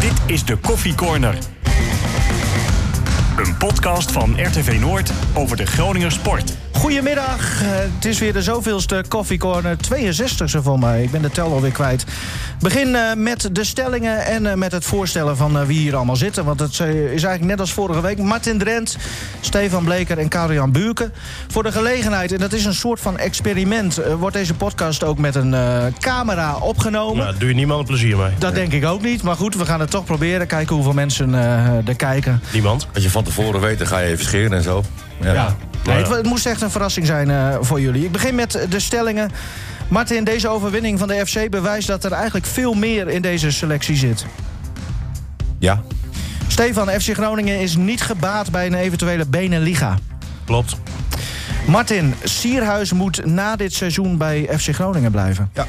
Dit is de Koffie Corner. Een podcast van RTV Noord over de Groninger sport. Goedemiddag, Eh, het is weer de zoveelste Coffee Corner, 62e van mij. Ik ben de tel alweer kwijt. Begin eh, met de stellingen en eh, met het voorstellen van eh, wie hier allemaal zitten. Want het is eigenlijk net als vorige week. Martin Drent, Stefan Bleker en Karian Buurken. Voor de gelegenheid, en dat is een soort van experiment... wordt deze podcast ook met een eh, camera opgenomen. Nou, daar doe je niemand een plezier mee. Dat denk ik ook niet. Maar goed, we gaan het toch proberen. Kijken hoeveel mensen eh, er kijken. Niemand. Als je van tevoren weet, dan ga je even scheren en zo. Ja. Nee, het, het moest echt een verrassing zijn eh, voor jullie. Ik begin met de stellingen. Martin, deze overwinning van de FC bewijst dat er eigenlijk veel meer in deze selectie zit. ja. Stefan, FC Groningen is niet gebaat bij een eventuele Beneliga. Klopt. Martin, Sierhuis moet na dit seizoen bij FC Groningen blijven. Ja.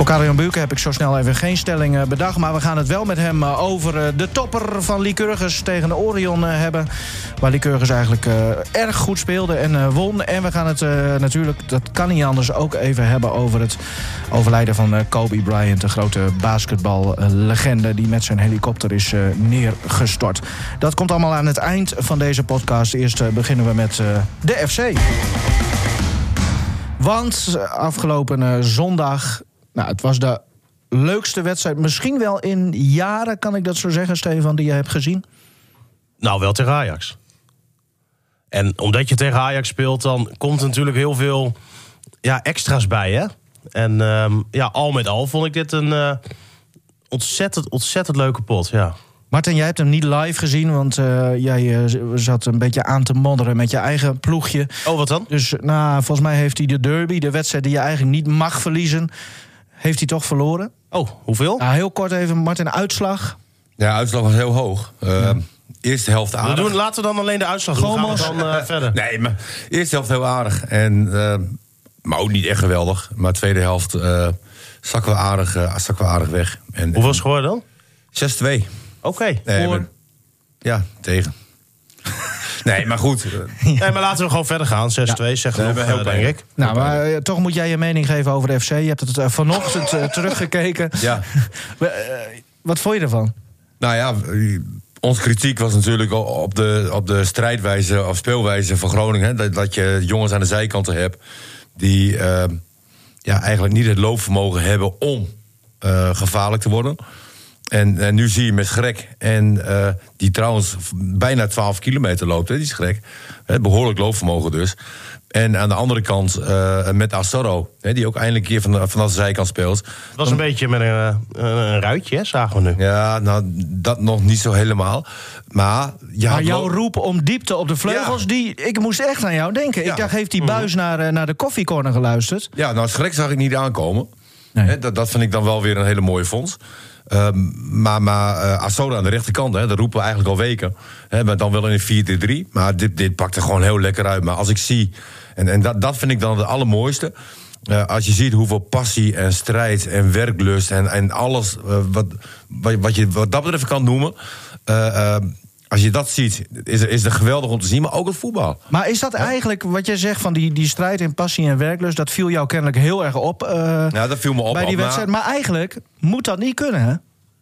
Voor Karel-Jan Buurken heb ik zo snel even geen stelling bedacht... maar we gaan het wel met hem eh, over eh, de topper van Lycurgus tegen de Orion eh, hebben. Waar Lycurgus eigenlijk erg goed speelde en won. En we gaan het natuurlijk, dat kan niet anders, ook even hebben... over het overlijden van Kobe Bryant, de grote basketballegende... die met zijn helikopter is neergestort. Dat komt allemaal aan het eind van deze podcast. Eerst beginnen we met de FC. Want afgelopen zondag, nou, het was de leukste wedstrijd, misschien wel in jaren, kan ik dat zo zeggen, Stefan, die je hebt gezien. Nou, wel tegen Ajax. En omdat je tegen Ajax speelt, dan komt er natuurlijk heel veel ja, extra's bij, hè? En ehm, ja, al met al vond ik dit een eh, ontzettend, ontzettend leuke pot, ja. Martin, jij hebt hem niet live gezien, want eh, jij eh, zat een beetje aan te modderen met je eigen ploegje. Oh, wat dan? Dus nou, volgens mij heeft hij de derby, de wedstrijd die je eigenlijk niet mag verliezen, heeft hij toch verloren. Oh, hoeveel? Nou, heel kort even, Martin, uitslag. Ja, uitslag was heel hoog. Eh, Eerste helft We aardig. doen, laten we dan alleen de uitslag doen. Gaan we Gomos. dan eh, verder. Nee, maar eerste helft heel aardig. En, eh, maar ook niet echt geweldig. Maar tweede helft eh zakken, we aardig, eh, zakken we aardig weg. En, Hoeveel is het geworden dan? 6-2. Oké. Nee, Voor? maar- ja, tegen. Nee, maar goed. eh, Nee, maar laten we gewoon verder gaan. 6-2, zeg Nee, nog, we eh, denk je. ik. Nou, maar eh, toch moet jij je mening geven over de FC. Je hebt het eh, vanochtend eh, teruggekeken. ja. We, eh, wat vond je ervan? Nou ja, eh, onze kritiek was natuurlijk op de, op de strijdwijze of speelwijze van Groningen. Hè, dat, dat je jongens aan de zijkanten hebt die eh, ja, eigenlijk niet het loopvermogen hebben om eh, gevaarlijk te worden. En, en nu zie je met Schrek, en eh, die trouwens bijna 12 kilometer loopt, hè, die Schrek. Hè, behoorlijk loopvermogen dus. En aan de andere kant eh, met Asoro, hè, die ook eindelijk een keer van de, vanaf de zijkant speelt. Het was een beetje met een, eh, een, een ruitje, hè, zagen we nu. Ja, nou, dat nog niet zo helemaal. Maar, je Maar jouw roep om diepte op de vleugels, Ja. die, ik moest echt aan jou denken. Ja. Ik dacht, heeft die buis naar, eh, naar de koffiecorner geluisterd? Ja, nou, schrik zag ik niet aankomen. Nee. Hè, dat, dat vind ik dan wel weer een hele mooie fonds. Ehm, maar maar Asoda aan de rechterkant, hè, dat roepen we eigenlijk al weken. Hè, maar dan wel in een 4-3. Maar dit, dit pakt er gewoon heel lekker uit. Maar als ik zie, en, en dat, dat vind ik dan het allermooiste. eh, als je ziet hoeveel passie en strijd en werklust en, en alles eh, wat, wat, je wat dat betreft kan noemen. eh, eh, als je dat ziet, is, is het geweldig om te zien. Maar ook het voetbal. Maar is dat eigenlijk wat jij zegt van die, die strijd en passie en werklust... dat viel jou kennelijk heel erg op eh, Ja, dat viel me op. bij die maar- wedstrijd. Maar eigenlijk moet dat niet kunnen, hè?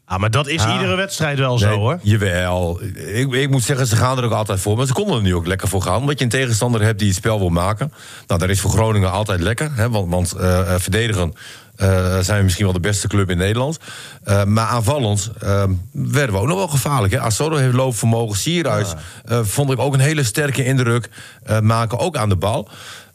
Ah, maar dat is iedere wedstrijd wel zo, hoor. Jawel. Ik, ik moet zeggen, ze gaan er ook altijd voor. Maar ze konden er nu ook lekker voor gaan. Omdat je een tegenstander hebt die het spel wil maken. Nou, dat is voor Groningen altijd lekker. Hè, want want eh, eh, verdedigen eh, zijn we misschien wel de beste club in Nederland. Eh, maar aanvallend eh, werden we ook nog wel gevaarlijk. Hè. Asoro heeft loopvermogen. Sierhuis eh, vond ik ook een hele sterke indruk. eh, maken ook aan de bal.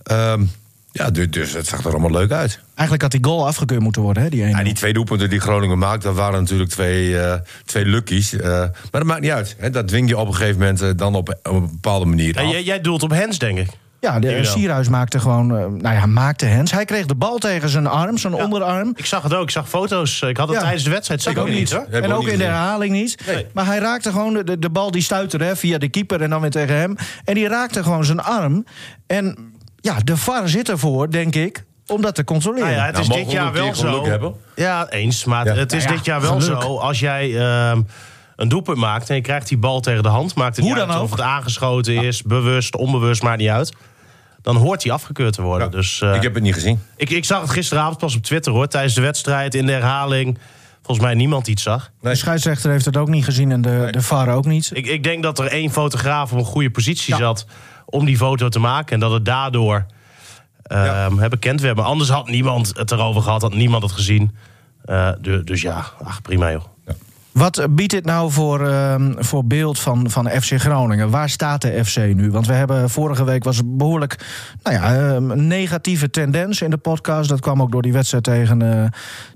Ehm, ja, dus, dus het zag er allemaal leuk uit. Eigenlijk had die goal afgekeurd moeten worden, hè? Die ene. Ja, die twee doelpunten die Groningen maakt, dat waren natuurlijk twee, eh, twee luckies. Eh, maar dat maakt niet uit. Hè. Dat dwing je op een gegeven moment dan op, op een bepaalde manier En af. jij, jij doelt op Hens, denk ik. Ja, de, Jawel. Sierhuis maakte gewoon... eh, nou ja, maakte Hens. Hij kreeg de bal tegen zijn arm, zijn onderarm. Ik zag het ook. Ik zag foto's. Ik had het Ja. tijdens de wedstrijd. Zag Ik ook niet, hoor. En ook in de herhaling niet. Nee. Maar hij raakte gewoon de, de bal die stuitte hè, via de keeper en dan weer tegen hem. En die raakte gewoon zijn arm. En ja, de VAR zit ervoor, denk ik, om dat te controleren. Nou ja, het Nou, is dit jaar wel zo. hebben? Ja, eens. Maar Ja. het is Nou ja, dit jaar wel geluk. zo. Als jij ehm, een doelpunt maakt en je krijgt die bal tegen de hand... maakt het Hoe niet dan uit ook. of het aangeschoten is, bewust, onbewust, maakt niet uit. Dan hoort hij afgekeurd te worden. Dus, eh, ik heb het niet gezien. ik, ik zag het gisteravond pas op Twitter, hoor. Tijdens de wedstrijd, in de herhaling. volgens mij niemand iets zag. De scheidsrechter heeft het ook niet gezien en de, de VAR ook niet. Ik, ik denk dat er één fotograaf op een goede positie zat om die foto te maken. En dat het daardoor Ja. ehm bekend werd. Maar anders had niemand het erover gehad, had niemand het gezien. Eh, du- dus ja, ach, prima joh. Wat biedt dit nou voor, ehm, voor beeld van, van FC Groningen? Waar staat de FC nu? Want we hebben vorige week was behoorlijk nou ja, ehm, negatieve tendens in de podcast. Dat kwam ook door die wedstrijd tegen, eh,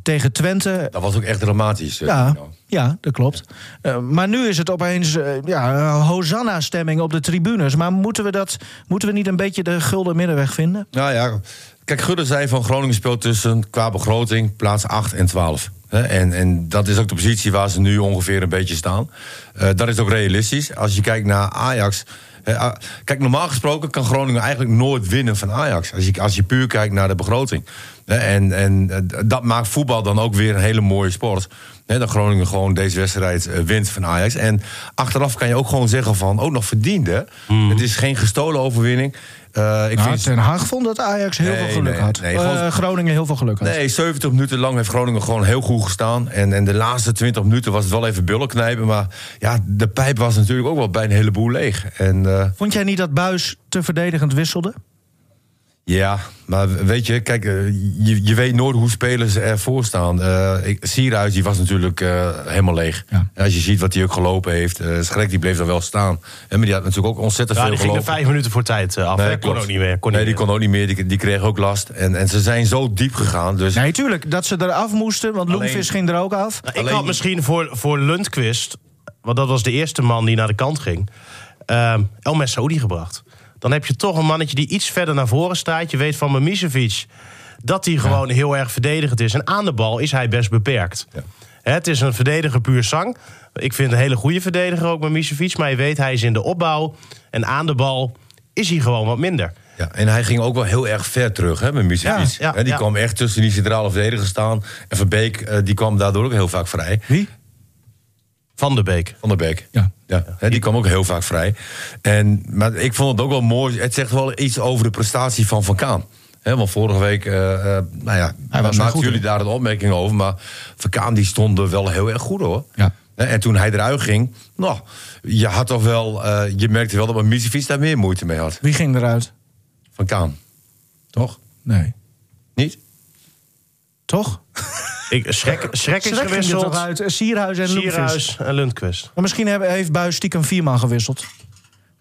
tegen Twente. Dat was ook echt dramatisch. Ja, ja, dat klopt. Eh, maar nu is het opeens eh, ja, Hosanna-stemming op de tribunes. Maar moeten we, dat, moeten we niet een beetje de gulden middenweg vinden? Nou ja, kijk, Gudde zei van Groningen speelt tussen qua begroting plaats 8 en 12. En, en dat is ook de positie waar ze nu ongeveer een beetje staan. Eh, dat is ook realistisch. Als je kijkt naar Ajax. ah, kijk, normaal gesproken kan Groningen eigenlijk nooit winnen van Ajax. Als je, als je puur kijkt naar de begroting. En, en eh, dat maakt voetbal dan ook weer een hele mooie sport. Dat Groningen gewoon deze wedstrijd eh, wint van Ajax. En achteraf kan je ook gewoon zeggen van, ook nog verdiend hè. Het is geen gestolen overwinning. Eh, ik Nou, vind Ten Haag vond dat Ajax heel Nee, veel geluk nee, had. nee, Eh, Groningen heel veel geluk had. Nee, 70 minuten lang heeft Groningen gewoon heel goed gestaan. En, en de laatste 20 minuten was het wel even bullen knijpen. Maar ja, de pijp was natuurlijk ook wel bij een heleboel leeg. En eh, Vond jij niet dat Buis te verdedigend wisselde? Ja, maar weet je, kijk, eh, je, je weet nooit hoe spelers ervoor staan. Eh ik- Sierhuis die was natuurlijk eh, helemaal leeg. Ja. Als je ziet wat hij ook gelopen heeft. eh Schrek die bleef er wel staan. En, maar die had natuurlijk ook ontzettend Ja, veel die ging er gelopen. vijf minuten voor tijd af. hè? kon ook niet meer. Kon nee, niet die meer. kon ook niet meer. Die, die kreeg ook last. En, en ze zijn zo diep gegaan. Dus Nee, tuurlijk. Dat ze eraf moesten, want Loenvis ging er ook af. Nou, ik Alleen- had misschien voor, voor Lundqvist, want dat was de eerste man die naar de kant ging, ehm El Messaoudi gebracht. Dan heb je toch een mannetje die iets verder naar voren staat. Je weet van Mimicevic dat hij gewoon heel erg verdedigend is. En aan de bal is hij best beperkt. Ja. Het is een verdediger puur zang. Ik vind een hele goede verdediger ook Mimicevic. Maar je weet, hij is in de opbouw. En aan de bal is hij gewoon wat minder. Ja, en hij ging ook wel heel erg ver terug hè, met Misevic. Ja, die ja. kwam echt tussen die centrale verdedigers staan. En Verbeek eh, die kwam daardoor ook heel vaak vrij. Wie? Van de Beek. Van der Beek. Ja. Ja, hè, die kwam ook heel vaak vrij. En, maar ik vond het ook wel mooi. Het zegt wel iets over de prestatie van Van Kaan. Hè, want vorige week, eh, eh, nou ja, Hij was wel maakten goed, jullie daar een opmerking over. Maar Van Kaan die stond er wel heel erg goed hoor. Ja. Hè, En toen hij eruit ging, nou, je had toch wel, eh, je merkte wel dat Misevic daar meer moeite mee had. Wie ging eruit? Van Kaan. Toch? Nee. Niet? Toch? Ik, Schrek, Schrek is Schrek ging er gewisseld. toch uit? Sierhuis en. Sierhuis en Lundqvist. Maar misschien hebben- heeft Buis stiekem vier man gewisseld.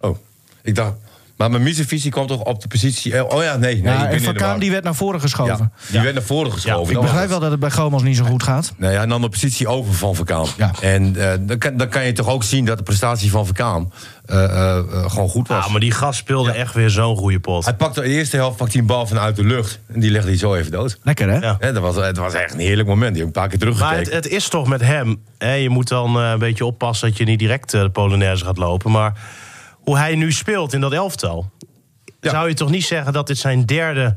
Oh, ik dacht. Maar mijn Misevici kwam toch op de positie. eh, Oh ja, nee. nee Ja, ik ben en Van. Kaan die werd naar voren geschoven. Ja, die werd naar voren geschoven. Ja, Ik begrijp wel dat het bij Gomos niet zo goed gaat. Nee, hij nam de positie over van Verkaan. Ja. En eh, dan, kan, dan kan je toch ook zien dat de prestatie van Verkaan eh, eh, eh, gewoon goed was. Ja, maar die gast speelde echt weer zo'n goede pot. Hij pakte in de eerste helft pakte hij een bal vanuit de lucht. En die legde hij zo even dood. Lekker, hè? Ja. Dat was, het was echt een heerlijk moment. Die heb ik een paar keer Maar het, teruggekeken. het is toch met hem. Hè, je moet dan een beetje oppassen dat je niet direct de Polonaise gaat lopen. Maar hoe hij nu speelt in dat elftal. Ja. Zou je toch niet zeggen dat dit zijn derde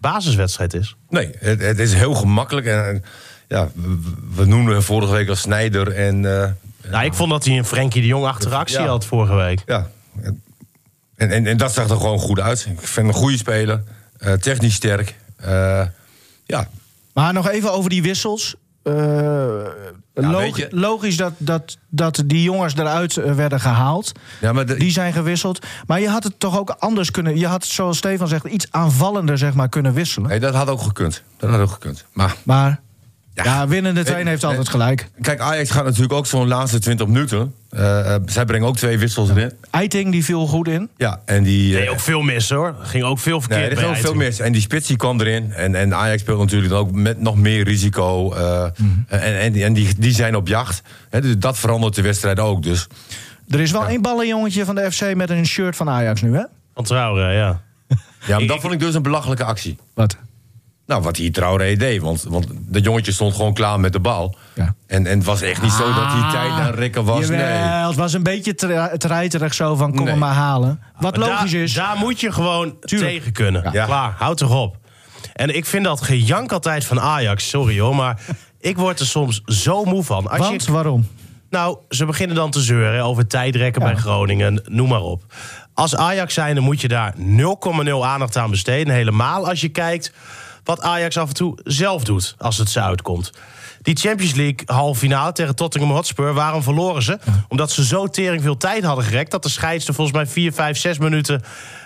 basiswedstrijd is? Nee, het, het is heel gemakkelijk. En, ja, we, we noemden hem vorige week als Snijder. En, eh, Nou, ik vond dat hij een Frenkie de Jong achter actie Ja. had vorige week. Ja. En, en, en dat zag er gewoon goed uit. Ik vind hem een goede speler. eh, technisch sterk. Eh, ja, Maar nog even over die wissels. Log- logisch dat, dat, dat die jongens eruit eh, werden gehaald. ja, maar de, Die zijn gewisseld. Maar je had het toch ook anders kunnen... Je had, zoals Stefan zegt, iets aanvallender zeg maar, kunnen wisselen. nee, dat had ook gekund. Dat had ook gekund. Maar Maar Ja. ja, winnende trainer heeft Nee, altijd gelijk. kijk, Ajax gaat natuurlijk ook zo'n laatste 20 minuten. Eh, eh, zij brengen ook twee wissels erin. Eiting die viel goed in. Ja, en die. eh, Nee, ook veel mis hoor. Ging ook veel verkeerd Nee, er bij ging ook veel mis. En die spits die kwam erin. En, en Ajax speelt natuurlijk ook met nog meer risico. eh, En, en, en die, die zijn op jacht. Hè, dus dat verandert de wedstrijd ook. Dus Er is wel één ballenjongetje van de FC met een shirt van Ajax nu, hè? Van Traoré, ja. ja, maar dat vond ik dus een belachelijke actie. Wat? Nou, wat hij Traoré deed. Want, want dat jongetje stond gewoon klaar met de bal. Ja. En, en het was echt niet zo dat hij tijd aan rekken was. Jawel, Nee. Het was een beetje tre- treiterig zo van kom Nee. hem maar halen. Wat Maar logisch daar, is. Daar moet je gewoon Tuurlijk. tegen kunnen. Ja. Klaar, houd toch op. En ik vind dat gejank altijd van Ajax, sorry hoor, maar ik word er soms zo moe van. Als Want je, waarom? nou, ze beginnen dan te zeuren over tijdrekken Ja. bij Groningen, noem maar op. Als Ajax zijnde moet je daar 0,0 aandacht aan besteden. Helemaal als je kijkt wat Ajax af en toe zelf doet als het ze uitkomt. Die Champions League halve finale tegen Tottenham Hotspur, waarom verloren ze? Omdat ze zo tering veel tijd hadden gerekt dat de scheids er volgens mij 4, 5, 6 minuten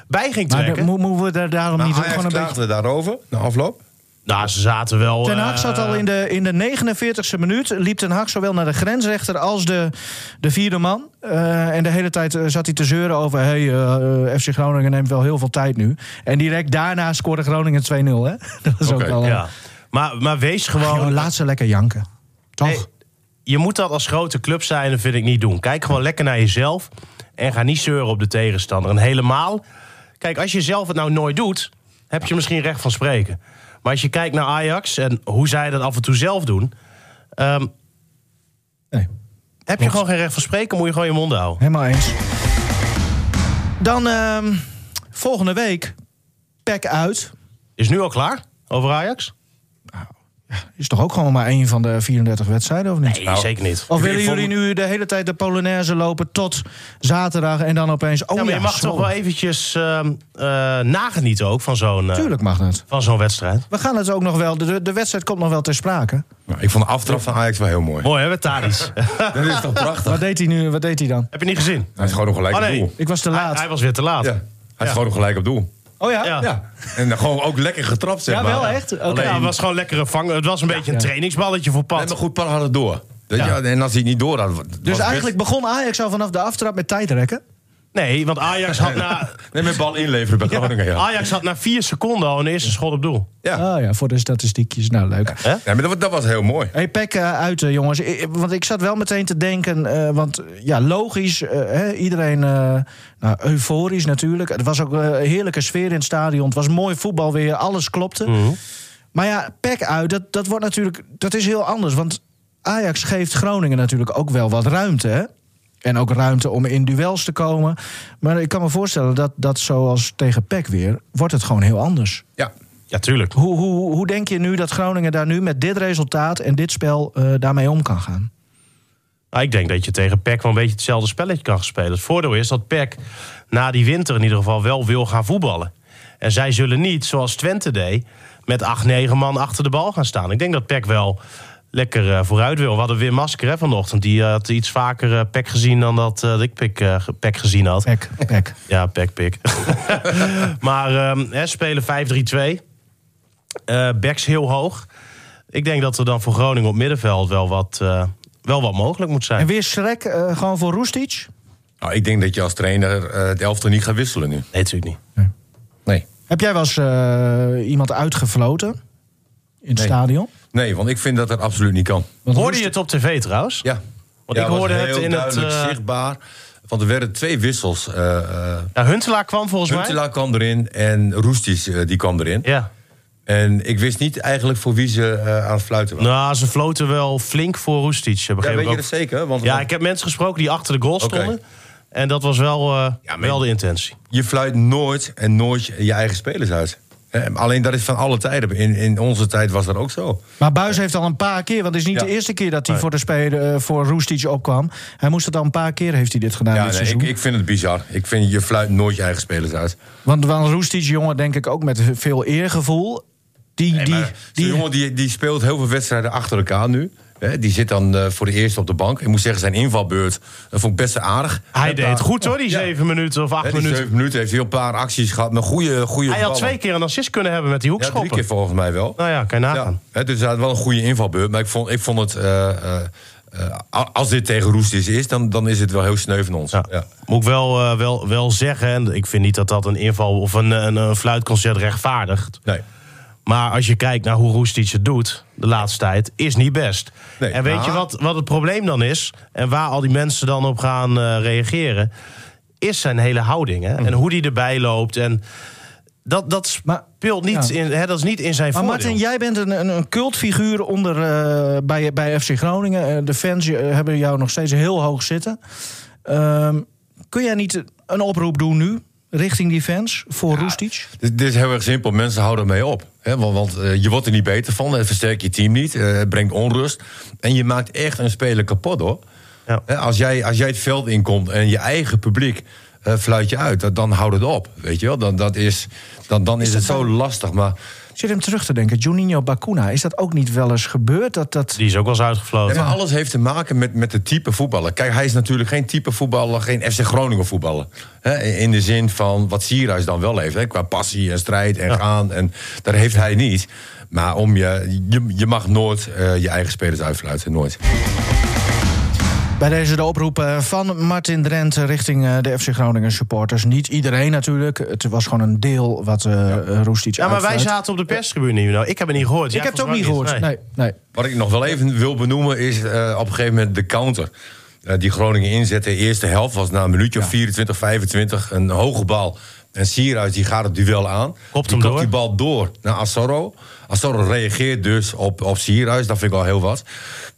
bij ging Maar de- trekken. mo- moeten we daar daarom Maar niet Ajax gewoon een beetje... daarover, na afloop. Nou, ze zaten wel. Ten Hag eh, zat al in de, in de 49e minuut. Liep Ten Hag zowel naar de grensrechter als de, de vierde man. Eh, en de hele tijd eh, zat hij te zeuren over... Hey, eh, FC Groningen neemt wel heel veel tijd nu. En direct daarna scoorde Groningen 2-0. Hè? Dat was ook wel... Ja. Maar, maar wees gewoon. Laat ze lekker janken. Toch? Je moet dat als grote club zijn, dat vind ik niet doen. Kijk gewoon lekker naar jezelf en ga niet zeuren op de tegenstander. En helemaal, kijk, als je zelf het nou nooit doet, heb je misschien recht van spreken. Maar als je kijkt naar Ajax en hoe zij dat af en toe zelf doen, ehm, Nee, heb je gewoon geen recht van spreken, moet je gewoon je mond houden. helemaal eens. Dan ehm, volgende week. Pek uit. Is nu al klaar over Ajax? Is toch ook gewoon maar één van de 34 wedstrijden, of niet? Nee, zeker niet. Of willen jullie nu de hele tijd de Polonaise lopen tot zaterdag en dan opeens... Oh Ja, maar je mag toch wel eventjes ehm, eh, nagenieten ook van zo'n eh, Tuurlijk mag dat. van zo'n wedstrijd. We gaan het ook nog wel... De, de wedstrijd komt nog wel ter sprake. Nou, ik vond de aftrap van Ajax wel heel mooi. Mooi hè, met Tadic. Dat is toch prachtig? Wat deed hij nu? Wat deed hij dan? Heb je niet gezien? Hij is gewoon nog gelijk Oh, op doel. Ik was te Hij, laat. hij was weer te laat. Ja, hij is gewoon nog gelijk op doel. Oh ja? Ja. Ja. En dan gewoon ook lekker getrapt, zeg Ja, maar. wel echt? Oké. Alleen, ja, het was gewoon lekkere vangen. Het was een beetje een Ja. trainingsballetje voor Nee, pad. maar goed, had het door. Weet je, Ja. En als hij het niet door had... was Dus best- eigenlijk begon Ajax al vanaf de aftrap met tijdrekken? Nee, want Ajax had na, Nee, met bal inleveren bij Groningen, ja. Ajax had na vier seconden al een eerste schot op doel. Ja. Oh ja, voor de statistiekjes. Nou, leuk. Ja, maar dat, was- dat was heel mooi. Hey, Pek eh, uit, eh, jongens. I- Want ik zat wel meteen te denken... eh, want ja, logisch, eh, hè, iedereen eh, nou, euforisch natuurlijk. Het was ook een heerlijke sfeer in het stadion. Het was mooi voetbal weer, alles klopte. Maar ja, Pek uit, dat, dat wordt natuurlijk... Dat is heel anders, want Ajax geeft Groningen natuurlijk ook wel wat ruimte, hè? En ook ruimte om in duels te komen. Maar ik kan me voorstellen dat, dat zoals tegen Pek weer... wordt het gewoon heel anders. Ja. Ja, tuurlijk. Hoe, hoe, hoe denk je nu dat Groningen daar nu met dit resultaat en dit spel eh, daarmee om kan gaan? Nou, ik denk dat je tegen PEC wel een beetje hetzelfde spelletje kan spelen. Het voordeel is dat PEC na die winter in ieder geval wel wil gaan voetballen. En zij zullen niet, zoals Twente deed, met acht, negen man achter de bal gaan staan. Ik denk dat PEC wel lekker eh, vooruit wil. We hadden weer Masker hè, vanochtend. Die had iets vaker eh PEC gezien dan dat eh, ik PEC, eh, PEC gezien had. Pek, pek. Ja, pek, pik. maar ehm, hè, spelen 5-3-2. Eh backs heel hoog. Ik denk dat er dan voor Groningen op middenveld wel wat, eh, wel wat mogelijk moet zijn. En weer Schrek eh, gewoon voor Roestic? Nou, ik denk dat je als trainer eh, het elftal niet gaat wisselen nu. Nee, natuurlijk niet. Nee. Heb jij wel eens eh, iemand uitgefloten in het Nee. stadion? Nee, want ik vind dat dat absoluut niet kan. Want Hoorde je het op tv trouwens? Ja. Want Ja, ik hoorde het heel in het... eh, zichtbaar. Want er werden twee wissels. eh eh ja, Huntelaar kwam volgens Huntelaar kwam erin en Roesties eh, die kwam erin. mij. Ja. En ik wist niet eigenlijk voor wie ze eh, aan het fluiten waren. Nou, ze floten wel flink voor Roestic. ja, weet ik je dat zeker? Want, Ja, ik heb mensen gesproken die achter de goal stonden. En dat was wel, eh, Ja, wel de intentie. Je fluit nooit en nooit je eigen spelers uit. Hè, Alleen dat is van alle tijden. In, in onze tijd was dat ook zo. Maar Buis heeft al een paar keer, want het is niet Ja. de eerste keer dat hij voor de speler eh, voor Roestic opkwam. Hij moest het al een paar keer heeft hij dit gedaan Ja, dit nee, ik, ik vind het bizar. Ik vind je fluit nooit je eigen spelers uit. Want, want Roestic, jongen, denk ik ook met veel eergevoel. Die, Nee, die, die, Zo'n jongen die, die speelt heel veel wedstrijden achter elkaar nu. Hè, die zit dan eh, voor de eerste op de bank. Ik moet zeggen, zijn invalbeurt dat vond ik best aardig. Hij deed paar- goed hoor, die Ja. zeven minuten of acht die minuten. zeven minuten heeft hij een paar acties gehad met goede, goede Hij had twee keer een assist kunnen hebben met die Ja, drie hoekschoppen. keer volgens mij wel. Nou ja, kan je nagaan. Ja, hè, dus hij had wel een goede invalbeurt. Maar ik vond, ik vond het... eh, eh, eh, als dit tegen Roestis is, dan, dan is het wel heel sneu van ons. Ja. Ja. Moet ik wel, eh, wel, wel zeggen, en ik vind niet dat dat een inval of een, een, een fluitconcert rechtvaardigt. Nee. Maar als je kijkt naar hoe Roestic het doet de laatste tijd, is niet best. Nee, en weet maar- je wat, wat het probleem dan is? En waar al die mensen dan op gaan eh, reageren, is zijn hele houding. Hè? En hoe die erbij loopt. En dat, dat Maar- speelt niet, ja. in, hè, dat is niet in zijn Maar voordeel. Martin, jij bent een, een, een cultfiguur onder, eh, bij, bij FC Groningen. Eh, de fans hebben jou nog steeds heel hoog zitten. Ehm, kun jij niet een oproep doen nu richting die fans voor Roestic? Dit, dit is heel erg simpel. Mensen houden ermee op. Hè? Want, want eh, je wordt er niet beter van. Het versterkt je team niet. eh, Het brengt onrust. En je maakt echt een speler kapot hoor. Ja. Hè, Als, jij, als jij het veld inkomt en je eigen publiek eh, fluit je uit, dat- dan houdt het op. Weet je wel? Dan, dat is, dan, dan is, het zo lastig. Maar zit hem terug te denken. Juninho Bacuna, is dat ook niet wel eens gebeurd? Dat, dat... Die is ook wel eens uitgefloten. Maar alles heeft te maken met, met het type voetballer. Kijk, hij is natuurlijk geen type voetballer, geen FC Groningen voetballer. Hè, in de zin van wat Sierhuis dan wel heeft. Hè, qua passie en strijd en gaan. En dat heeft hij niet. Maar om je, je, je mag nooit uh, je eigen spelers uitfluiten. Nooit. Bij deze de oproep eh, van Martin Drent richting eh, de FC Groningen supporters. Niet iedereen natuurlijk. Het was gewoon een deel wat uh, ja. Roestic Ja, maar wij zaten op de perstribune. Nou, ik heb het niet gehoord. Ik heb het ook niet gehoord. Nee. Nee, Wat ik nog wel even wil benoemen is uh, op een gegeven moment de counter. Uh, die Groningen inzette. De eerste helft was na een minuutje of 24, 25. Een hoge bal. En Sierhuis die gaat het duel aan. Kopt hem die door. die bal door naar Assoro. Assoro reageert dus op, op Sierhuis. Dat vind ik al heel wat.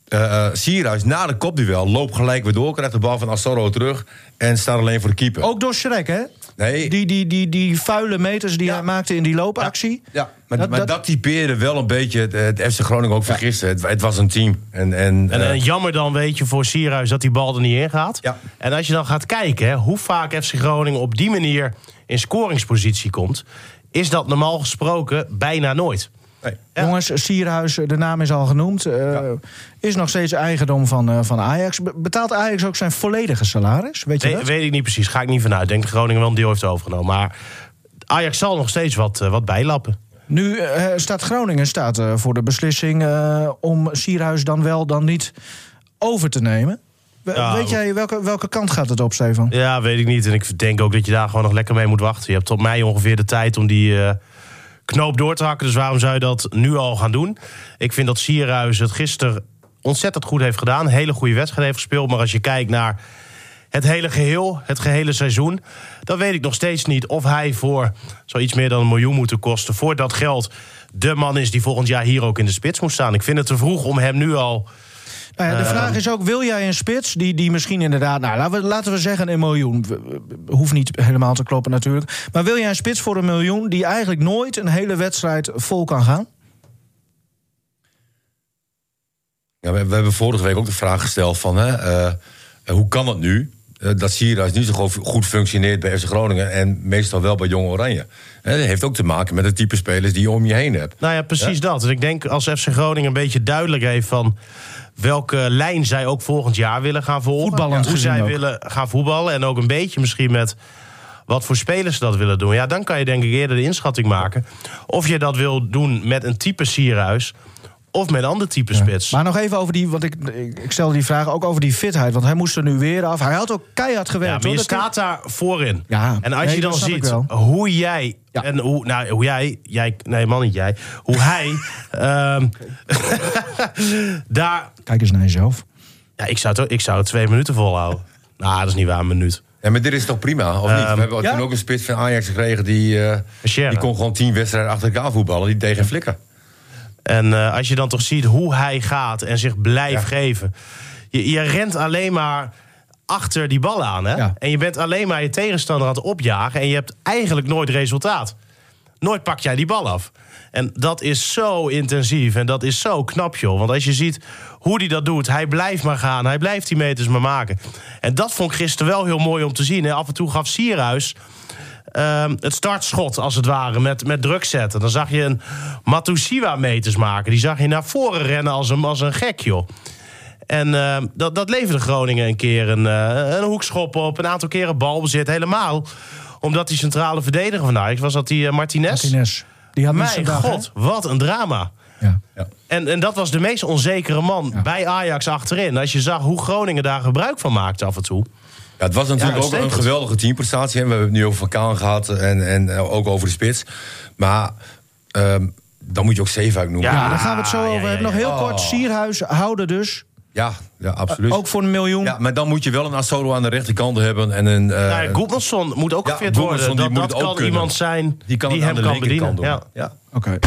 Uh, Sierhuis na de kopduel loopt gelijk weer door. Krijgt de bal van Assoro terug. En staat alleen voor de keeper. Ook door Schrek, hè? Nee. Die, die, die, die vuile meters die Ja. hij maakte in die loopactie. Ja, maar Dat- maar dat- dat, typeerde wel een beetje het, het FC Groningen ook vergisten. Het, het was een team. En, en, En, eh, en jammer dan, weet je, voor Sierhuis dat die bal er niet in gaat. Ja. En als je dan gaat kijken hè, hoe vaak FC Groningen op die manier in scoringspositie komt, is dat normaal gesproken bijna nooit. Nee. Jongens, Sierhuis, de naam is al genoemd. eh, Is nog steeds eigendom van, eh, van Ajax. Be- Betaalt Ajax ook zijn volledige salaris? Weet je Nee, dat? weet ik niet precies, ga ik niet vanuit. Ik denk dat Groningen wel een deel heeft overgenomen. Maar Ajax zal nog steeds wat, eh, wat bijlappen. Nu staat Groningen staat, voor de beslissing om Sierhuis dan wel dan niet over te nemen. Ja, weet jij welke, welke kant gaat het op, Stefan? Ja, weet ik niet. En ik denk ook dat je daar gewoon nog lekker mee moet wachten. Je hebt tot mei ongeveer de tijd om die knoop door te hakken. Dus waarom zou je dat nu al gaan doen? Ik vind dat Sierhuis het gisteren ontzettend goed heeft gedaan. Hele goede wedstrijd heeft gespeeld. Maar als je kijkt naar het hele geheel, het gehele seizoen... dan weet ik nog steeds niet of hij voor zoiets meer dan een miljoen moet kosten... voor dat geld de man is die volgend jaar hier ook in de spits moet staan. Ik vind het te vroeg om hem nu al... Nou ja, de Eh. vraag is ook, wil jij een spits die, die misschien inderdaad... Nou, laten we, laten we zeggen een miljoen. Hoeft niet helemaal te kloppen natuurlijk. Maar wil jij een spits voor een miljoen... die eigenlijk nooit een hele wedstrijd vol kan gaan? Ja, we, we hebben vorige week ook de vraag gesteld van... Hè, eh, hoe kan het nu eh, dat Sierhuis niet zo goed- functioneert bij FC Groningen... en meestal wel bij Jong Oranje? Hè, dat heeft ook te maken met het type spelers die je om je heen hebt. Nou ja, precies dat. En ik denk als FC Groningen een beetje duidelijk heeft van welke lijn zij ook volgend jaar willen gaan volgen. Voetballend hoe zij ook. willen gaan voetballen. En ook een beetje misschien met wat voor spelers ze dat willen doen. Ja, dan kan je denk ik eerder de inschatting maken. Of je dat wil doen met een type Sierhuis of met een ander type spits. Maar nog even over die, want ik, ik ik stelde die vraag ook over die fitheid. Want hij moest er nu weer af. Hij had ook keihard Ja, gewerkt. maar je hoor. Staat daar voorin. Ja, en als nee, je dan ziet hoe jij. Ja. En hoe, nou, hoe jij, jij. Nee, man, niet jij. Hoe hij. ehm, daar. Kijk eens naar jezelf. Ja, ik zou, het, ik zou het twee minuten volhouden. Nou, dat is niet waar, een minuut. Ja, maar dit is toch prima, of niet? Ehm, We hebben ja. toen ook een spits van Ajax gekregen... die, eh, die kon gewoon tien wedstrijden achter elkaar voetballen. Die tegen flikken. En eh, als je dan toch ziet hoe hij gaat en zich blijft Ja. geven. Je, je rent alleen maar achter die bal aan. Hè? Ja. En je bent alleen maar je tegenstander aan het opjagen. En je hebt eigenlijk nooit resultaat. Nooit pak jij die bal af. En dat is zo intensief en dat is zo knap, joh. Want als je ziet hoe hij dat doet, hij blijft maar gaan. Hij blijft die meters maar maken. En dat vond ik gisteren wel heel mooi om te zien. hè. Af en toe gaf Sierhuis ehm, het startschot, als het ware, met, met druk zetten. Dan zag je een Matusiwa meters maken. Die zag je naar voren rennen als een, als een gek, joh. En ehm, dat, dat leverde Groningen een keer een, eh, een hoekschop op. Een aantal keren balbezit. Helemaal omdat die centrale verdediger van Ajax was dat die eh, Martinez. Martinez. Die had Mijn hè? god, wat een drama. Ja. Ja. En, en dat was de meest onzekere man bij Ajax achterin. Als je zag hoe Groningen daar gebruik van maakte af en toe. Ja, het was natuurlijk Ja, ook een geweldige teamprestatie. hè. We hebben het nu over Van Kaan gehad en, en eh, ook over de spits. Maar ehm, dan moet je ook Zeefuik noemen. Ja. Ja, daar gaan we het zo ja, over ja, hebben. Nog heel Oh. kort, Sierhuis houden dus. ja, ja, absoluut. Ook voor een miljoen. Ja, maar dan moet je wel een Assolo aan de rechterkant hebben. En een, eh, Nou ja, Goedmanson moet ook ja, gefit worden. Dat, moet dat het ook kan kunnen. iemand zijn die, kan hem aan de kan bedienen. doen. Ja. Ja. Oké.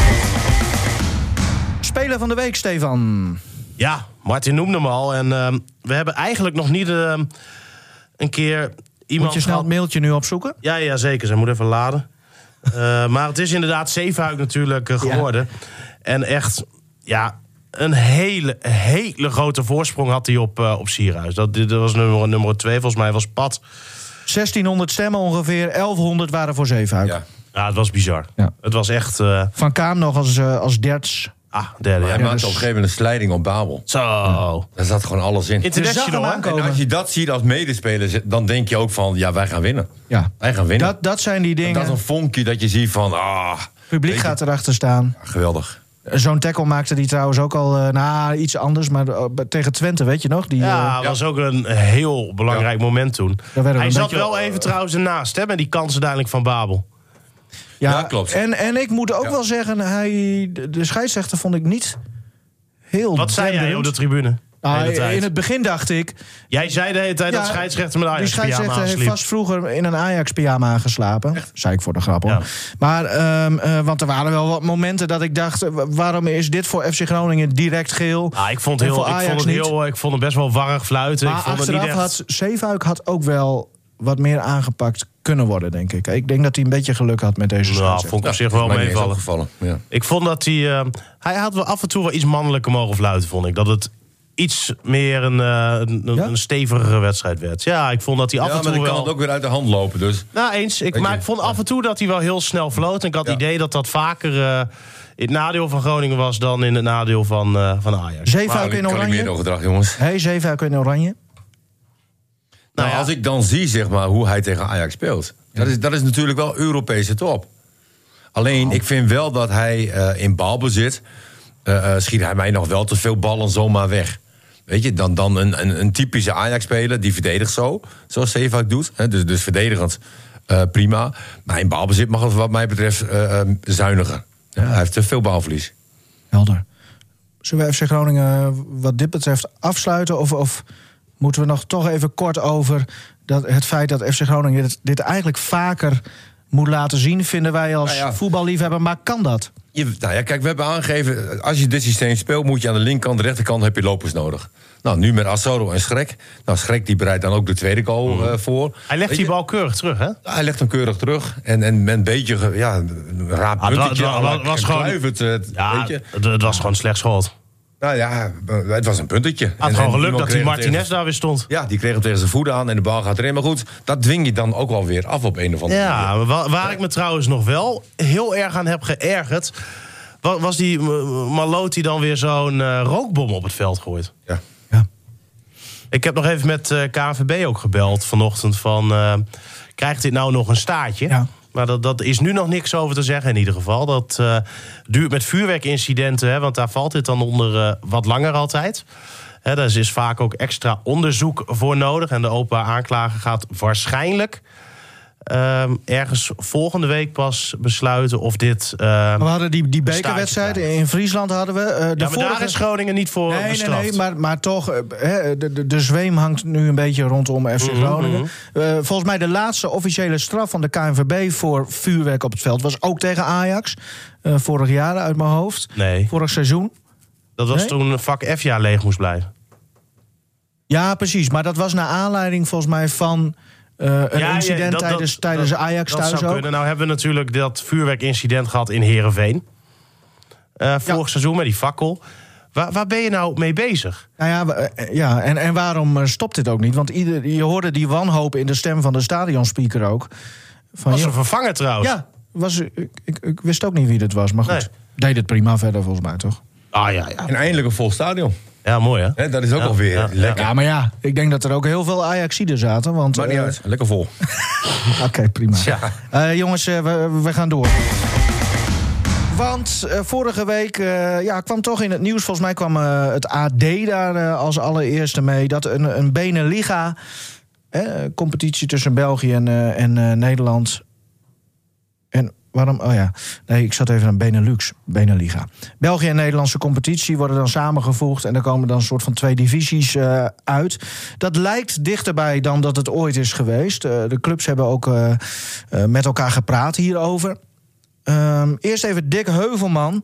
Speler van de week, Stefan. Ja, Martin noemde hem al. En ehm, we hebben eigenlijk nog niet ehm, een keer iemand Moet je snel het mailtje nu opzoeken? Ja, ja, zeker. Ze moet even laden. Eh, maar het is inderdaad Zeefuik natuurlijk eh, geworden. En echt, ja, een hele, hele grote voorsprong had hij op, eh, op Sierhuis. Dat, dit was nummer, nummer twee, volgens mij was Pat. 1600 stemmen ongeveer, 1100 waren voor Zeefuik. Ja. Ja, het was bizar. Ja. Het was echt... eh, Van Kaam nog als, als derts. Ah, derde. Hij Ja. maakte dus- op een gegeven moment een slijding op Babel. Zo. Daar zat gewoon alles in. International, aankomen. En als je dat ziet als medespeler, dan denk je ook van, ja, wij gaan winnen. Ja. Wij gaan winnen. Dat, dat zijn die dat dingen. is een vonkje dat je ziet van, ah, Het publiek gaat erachter staan. geweldig. Zo'n tackle maakte die trouwens ook al, eh, nou, iets anders. Maar eh, tegen Twente, weet je nog? Die, Ja, eh, was ook een heel belangrijk moment toen. werden we Hij zat wel even trouwens ernaast, hè, met die kansen uiteindelijk van Babel. Ja, klopt. En, en ik moet ook Ja. wel zeggen, hij, de, scheidsrechter vond ik niet heel Wat zei jij op de tribune? Nou, tijd? in het begin dacht ik... Jij zei de hele tijd Ja, dat scheidsrechter met Die Ajax pyjama scheidsrechter heeft vast vroeger in een Ajax-pyjama geslapen. Zei ik voor de grap, hoor. Ja. Maar, ehm, eh, want er waren wel wat momenten dat ik dacht... eh, waarom is dit voor FC Groningen direct geel? Ah, ik vond, heel, ik, Ajax vond het heel, ik vond het best wel warrig fluiten. Maar ik vond het niet echt... had Zeefuik had ook wel wat meer aangepakt kunnen worden, denk ik. Ik denk dat hij een beetje geluk had met deze Nou, vond ik op zich wel meevallen. Ja. Ik vond dat hij... eh, hij had wel af en toe wel iets mannelijker mogen fluiten, vond ik. Dat het iets meer een, eh, een, een- Ja? een stevigere wedstrijd werd. Ja, ik vond dat hij af Ja, en maar toe wel... kan het ook weer uit de hand lopen. Dus Nou, eens. Ik, Weet maar je, ik vond af en toe dat hij wel heel snel floot. En ik had het Ja. idee dat dat vaker eh, in het nadeel van Groningen was... dan in het nadeel van, eh, van Ajax. Zeefuik in kan ik meer oranje. gedrag, jongens. Hey, Zeefuik in oranje. Nou, ja. als ik dan zie zeg maar, hoe hij tegen Ajax speelt. Dat, is, dat is natuurlijk wel Europese top. Alleen, ik vind wel dat hij eh, in balbezit... eh, eh, schiet hij mij nog wel te veel ballen zomaar weg. Weet je, dan, dan een, een, een typische Ajax-speler die verdedigt zo. Zoals Zeefuik doet. Hè, dus, dus verdedigend prima. Maar in balbezit mag het wat mij betreft eh, eh, zuiniger. Ja, hij heeft te veel balverlies. Helder. Zullen we FC Groningen wat dit betreft afsluiten? Of, of moeten we nog toch even kort over dat het feit dat FC Groningen dit, dit eigenlijk vaker moet laten zien, vinden wij als Nou ja. voetballiefhebber. Maar kan dat? Je, nou ja, kijk, we hebben aangegeven... als je dit systeem speelt, moet je aan de linkerkant... de rechterkant heb je lopers nodig. Nou, nu met Assoro en Schrek. Nou, Schrek die bereidt dan ook de tweede goal eh, voor. Hij legt die bal keurig terug, hè? Hij legt hem keurig terug. En, en met een beetje, ja, een raar Ah, het was gewoon- Kluivert, Ja, weet je. het, het was gewoon slecht schot. Nou ja, het was een puntetje. Had gewoon geluk dat die Martinez tegen- daar weer stond. Ja, die kreeg hem tegen zijn voeten aan en de bal gaat erin. Maar goed, dat dwing je dan ook wel weer af op een of andere manier. Ja, maar wa- waar ik me trouwens nog wel heel erg aan heb geërgerd... wa- was die uh, Malot die dan weer zo'n eh, rookbom op het veld gooit. Ja. Ik heb nog even met eh KNVB ook gebeld vanochtend van... eh, krijgt dit nou nog een staartje? Ja. Maar dat, dat is nu nog niks over te zeggen in ieder geval. Dat eh, duurt met vuurwerkincidenten, hè, want daar valt dit dan onder eh, wat langer altijd. Hè, daar is vaak ook extra onderzoek voor nodig. En de openbaar aanklager gaat waarschijnlijk... ehm, ergens volgende week pas besluiten of dit... ehm, We hadden die, die Een bekerwedstrijd staartje in Friesland hadden we. eh, de ja, maar vorige... daar is Groningen niet voor Nee, nee, bestraft. nee, maar, maar toch, eh, de, de, de zweem hangt nu een beetje rondom FC Mhm, Groningen. Eh, volgens mij de laatste officiële straf van de KNVB voor vuurwerk op het veld was ook tegen Ajax. vorig jaar uit mijn hoofd. Nee, Vorig seizoen. dat was Nee? toen vak F-jaar leeg moest blijven. Ja, precies. Maar dat was naar aanleiding volgens mij van eh, een Ja, incident dat- dat- tijdens, tijdens dat- Ajax dat thuis zou ook. kunnen. Nou hebben we natuurlijk dat vuurwerkincident gehad in Heerenveen. Eh vorig seizoen met die fakkel. Waar, waar ben je nou mee bezig? Nou ja, eh, ja en, en waarom stopt dit ook niet? Want ieder, je hoorde die wanhoop in de stem van de stadionspeaker ook. Van, Was een vervanger trouwens. ja, was, ik, ik, ik wist ook niet wie dit was, maar goed. Nee. Deed het prima verder volgens mij, toch? Ah ja, ja. En eindelijk een vol stadion. Ja, mooi hè? Hè, dat is ook Ja, alweer ja, lekker. Ja, maar ja, ik denk dat er ook heel veel Ajaxiden zaten. Want, Maakt niet eh, uit. Lekker vol. Oké, prima. Ja. Eh, jongens, eh, we, we gaan door. Want eh, vorige week eh, ja, kwam toch in het nieuws, volgens mij kwam eh, het AD daar eh, als allereerste mee, dat een, een Beneliga, eh, competitie tussen België en, eh, en eh, Nederland. Waarom? Oh ja, nee, ik zat even aan Benelux, Beneliga. België en Nederlandse competitie worden dan samengevoegd en er komen dan een soort van twee divisies eh, uit. Dat lijkt dichterbij dan dat het ooit is geweest. Eh, de clubs hebben ook eh, met elkaar gepraat hierover. Ehm, eerst even Dick Heuvelman,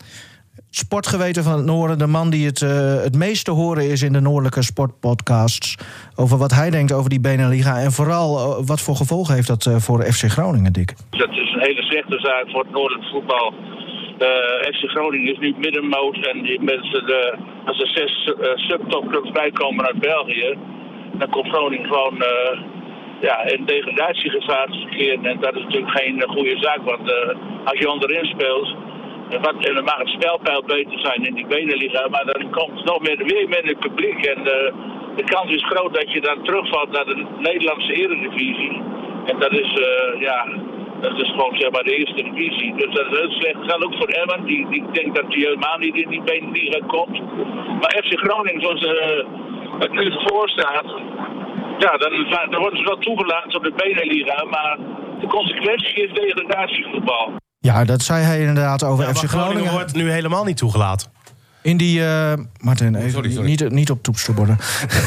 sportgeweten van het Noorden. De man die het, eh, het meest te horen is in de Noordelijke sportpodcasts. Over wat hij denkt over die Beneliga. En vooral eh, wat voor gevolgen heeft dat eh, voor FC Groningen, Dick? Dat is een hele slechte zaak voor het noordelijk voetbal. FC Groningen is nu middenmoot en die mensen, de, als er zes subtopclubs bijkomen uit België, dan komt Groningen gewoon ja, in degradatiegevaar te verkeren. En dat is natuurlijk geen goede zaak, want als je onderin speelt. Wat, en dan mag het spelpeil beter zijn in die benenliga, maar dan komt nog meer, weer minder publiek. En eh, de kans is groot dat je dan terugvalt naar de Nederlandse eredivisie. En dat is, eh, ja, dat is gewoon zeg maar de eerste divisie. Dus dat is heel slecht. Dat geldt ook voor Emmen. Die, die denkt dat hij helemaal niet in die benenliga komt. Maar FC Groningen, zoals eh, het nu voor staat, ja, dan, dan worden ze wel toegelaten tot de benenliga. Maar de consequentie is degradatievoetbal. Ja, dat zei hij inderdaad over Ja, FC maar Groningen. Groningen wordt nu helemaal niet toegelaten. In die. eh Martin, even sorry, sorry. Niet, niet op toetsenborden.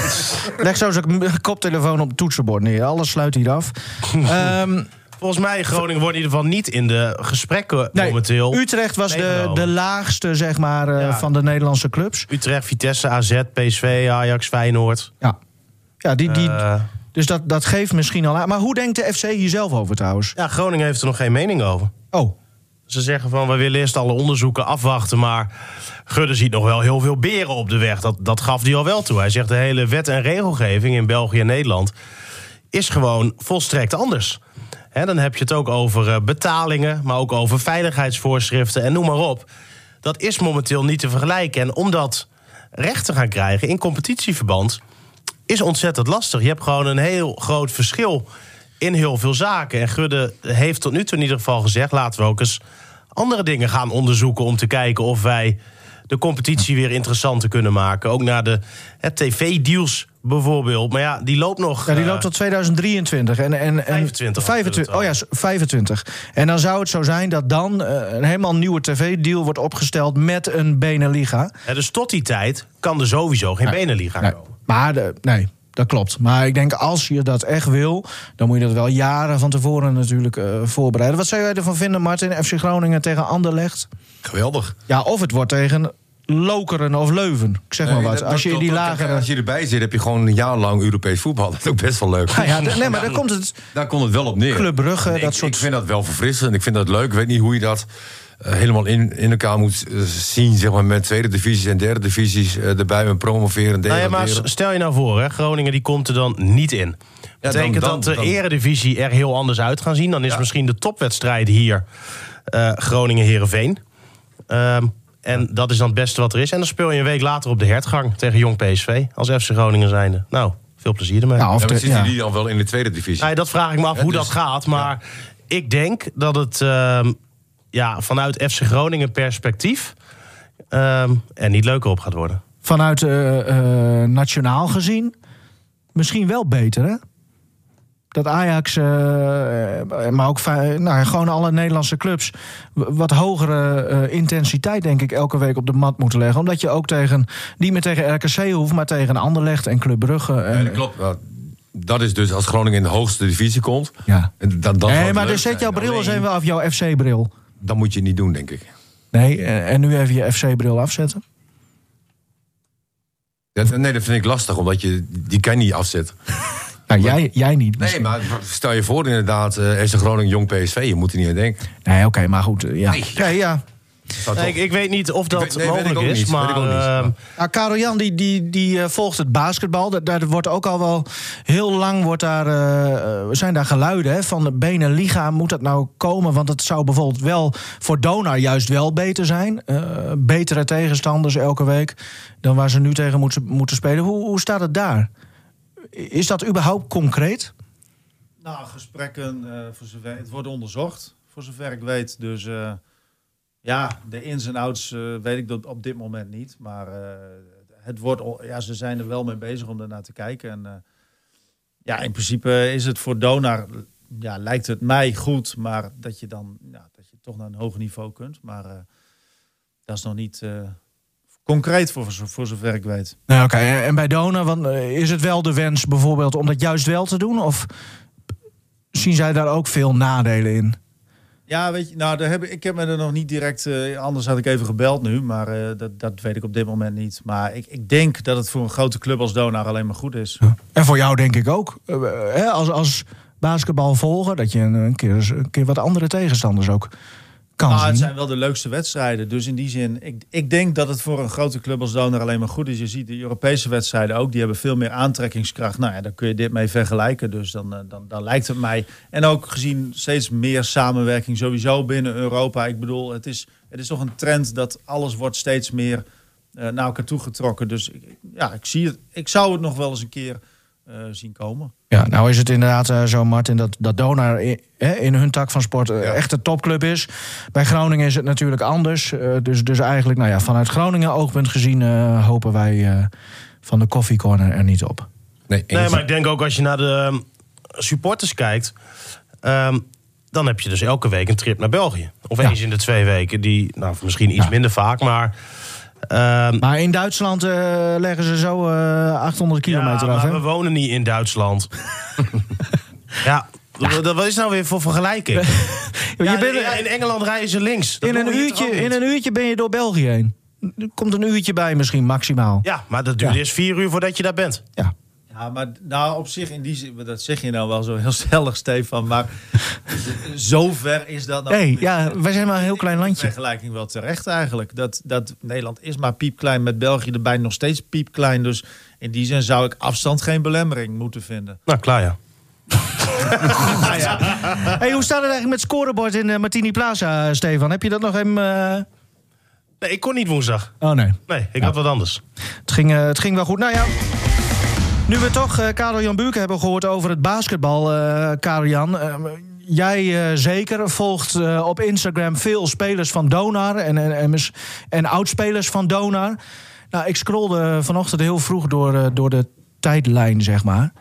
Leg zo zijn koptelefoon op het toetsenbord neer. Alles sluit hier af. Ehm, Volgens mij, Groningen wordt in ieder geval niet in de gesprekken nee, momenteel. Utrecht was de, de laagste, zeg maar, eh, Ja. van de Nederlandse clubs. Utrecht, Vitesse, AZ, PSV, Ajax, Feyenoord. Ja, ja die, die, Eh, dus dat, dat geeft misschien al aan. Maar hoe denkt de FC hier zelf over trouwens? ja, Groningen heeft er nog geen mening over. Oh, Ze zeggen van, we willen eerst alle onderzoeken afwachten... maar Gudde ziet nog wel heel veel beren op de weg. Dat, dat gaf hij al wel toe. Hij zegt, de hele wet en regelgeving in België en Nederland... is gewoon volstrekt anders. Hè, dan heb je het ook over eh, betalingen... maar ook over veiligheidsvoorschriften en noem maar op. Dat is momenteel niet te vergelijken. En om dat recht te gaan krijgen in competitieverband... is ontzettend lastig. Je hebt gewoon een heel groot verschil in heel veel zaken. En Gudde heeft tot nu toe in ieder geval gezegd... laten we ook eens andere dingen gaan onderzoeken... om te kijken of wij de competitie weer interessanter kunnen maken. Ook naar de tv-deals bijvoorbeeld. Maar ja, die loopt nog... ja, die eh, loopt tot 2023. En, en, en 25 had 25 het oh ja, 25. En dan zou het zo zijn dat dan eh, een helemaal nieuwe tv-deal wordt opgesteld met een Beneliga. dus tot die tijd kan er sowieso geen Beneliga Nee. komen. Maar de, nee, dat klopt. Maar ik denk als je dat echt wil, dan moet je dat wel jaren van tevoren natuurlijk eh, voorbereiden. Wat zou jij ervan vinden, Martin? FC Groningen tegen Anderlecht? Geweldig. Ja, of het wordt tegen Lokeren of Leuven. Ik zeg maar wat. Als je die lagere... Als je erbij zit, heb je gewoon een jaar lang Europees voetbal. Dat is ook best wel leuk. Nou ja, d- nee, maar dan komt het Daar komt het wel op neer. Club Brugge, dat ik, soort... ik vind dat wel verfrissend. Ik vind dat leuk. Ik weet niet hoe je dat helemaal in, in elkaar moet eh, zien. Zeg maar, met tweede divisies en derde divisies eh, erbij. Met promoveren, Nou ja, maar stel je nou voor, hè, Groningen die komt er dan niet in. Betekent dan- dat de dan- eredivisie er heel anders uit gaan zien? Dan is misschien de topwedstrijd hier eh, Groningen-Herenveen. Ehm en dat is dan het beste wat er is. En dan speel je een week later op de hertgang tegen Jong PSV. Als FC Groningen zijnde. Nou, veel plezier ermee. Nou, of Ja, zitten ja. die dan wel in de tweede divisie? Nee, dat vraag ik me af Ja, hoe dus- dat gaat. Maar ik denk dat het ehm, ja, vanuit FC Groningen perspectief... ehm, er niet leuker op gaat worden. Vanuit eh, eh, nationaal gezien misschien wel beter, hè? Dat Ajax, eh, maar ook nou, gewoon alle Nederlandse clubs... wat hogere eh, intensiteit, denk ik, elke week op de mat moeten leggen. Omdat je ook tegen, niet meer tegen RKC hoeft... maar tegen Anderlecht en Club Brugge. En, Ja, klopt. Dat is dus als Groningen in de hoogste divisie komt. Ja. Dan, dan Nee, maar dus zet jouw bril eens even af, jouw FC-bril. Dat moet je niet doen, denk ik. Nee, en en nu even je FC-bril afzetten. Dat, nee, dat vind ik lastig, omdat je die kan je niet afzetten. Nou, jij, jij niet. Nee, maar stel je voor inderdaad, eh FC Groningen, Jong PSV, je moet er niet aan denken. Nee, oké, maar goed. eh, Ja. Ja, ja. Zou Nee, toch- ik, ik weet niet of dat weet- nee, mogelijk is, niet, maar... ik ook niet. ehm, Nou, Karel Jan die, die, die eh, volgt het basketbal. Daar, daar wordt ook al wel heel lang wordt daar, eh, eh, zijn daar geluiden hè, van de Beneliga. Moet dat nou komen? Want het zou bijvoorbeeld wel voor Donar juist wel beter zijn. Eh, betere tegenstanders elke week dan waar ze nu tegen moeten, moeten spelen. Hoe, hoe staat het daar? Is dat überhaupt concreet? Nou, gesprekken, eh, voor zover, het wordt onderzocht, voor zover ik weet. Dus eh, ja, de ins en outs eh, weet ik dat op dit moment niet. Maar eh, het wordt, ja, ze zijn er wel mee bezig om ernaar te kijken. En eh, ja, in principe is het voor Donar, ja, lijkt het mij goed. Maar dat je dan, ja, dat je toch naar een hoger niveau kunt. Maar dat is nog niet concreet voor, voor zover ik weet. Nou, oké. En bij Donar want, is het wel de wens bijvoorbeeld om dat juist wel te doen? Of zien zij daar ook veel nadelen in? Ja, weet je, nou, daar heb ik, heb me er nog niet direct. eh, anders had ik even gebeld nu, maar eh, dat, dat weet ik op dit moment niet. Maar ik, ik denk dat het voor een grote club als Donar alleen maar goed is. En voor jou denk ik ook. Eh, hè, als, als basketbal volgen, dat je een keer, een keer wat andere tegenstanders ook kan Maar het zijn wel de leukste wedstrijden. Dus in die zin, ik, ik denk dat het voor een grote club als Donar alleen maar goed is. Je ziet de Europese wedstrijden ook, die hebben veel meer aantrekkingskracht. Nou ja, daar kun je dit mee vergelijken. Dus dan, eh, dan, dan lijkt het mij. En ook gezien steeds meer samenwerking sowieso binnen Europa. Ik bedoel, het is, het is toch een trend dat alles wordt steeds meer eh, naar elkaar toe getrokken. Dus ja, ik, zie het, ik zou het nog wel eens een keer zien komen. Ja, nou is het inderdaad eh, zo, Martin, dat, dat Donar in, hè, in hun tak van sport eh, echt een topclub is. Bij Groningen is het natuurlijk anders. Eh, dus, dus eigenlijk, nou ja, vanuit Groningen oogpunt gezien eh, hopen wij eh, van de koffiecorner er niet op. Nee, maar ik denk ook als je naar de ehm, supporters kijkt... ehm, dan heb je dus elke week een trip naar België. Of Ja. eens in de twee weken. Die, nou, misschien iets Ja. minder vaak, maar... ehm, Maar in Duitsland eh, leggen ze zo eh 800 kilometer ja, af. Hè? we wonen niet in Duitsland. ja, dat- Wat is nou weer voor vergelijking? je bent, in Engeland rijden ze links. Dat in, een uurtje, in een uurtje ben je door België heen. Er komt een uurtje bij misschien, maximaal. Ja, maar dat duurt eerst vier uur voordat je daar bent. Ja. Ja, maar nou op zich in die zin, dat zeg je nou wel zo heel stellig, Stefan. Maar zo ver is dat nou. Nee, ja, wij zijn maar een heel klein landje. vergelijking wel terecht eigenlijk. Dat, dat Nederland is maar piepklein met België erbij nog steeds piepklein. Dus in die zin zou ik afstand geen belemmering moeten vinden. Nou, klaar ja. Hey, hoe staat het eigenlijk met scorebord in eh, Martini Plaza, Stefan? Heb je dat nog even... eh, Nee, ik kon niet woensdag. Oh nee. Nee, ik had wat anders. Het ging, eh, het ging wel goed. Nou ja, nu we toch eh Karel Jan Buurk hebben gehoord over het basketbal, eh Karel Jan. eh, jij zeker volgt op Instagram veel spelers van Donar en, en, en, en oudspelers van Donar. Nou, ik scrolde vanochtend heel vroeg door, door de tijdlijn, zeg maar.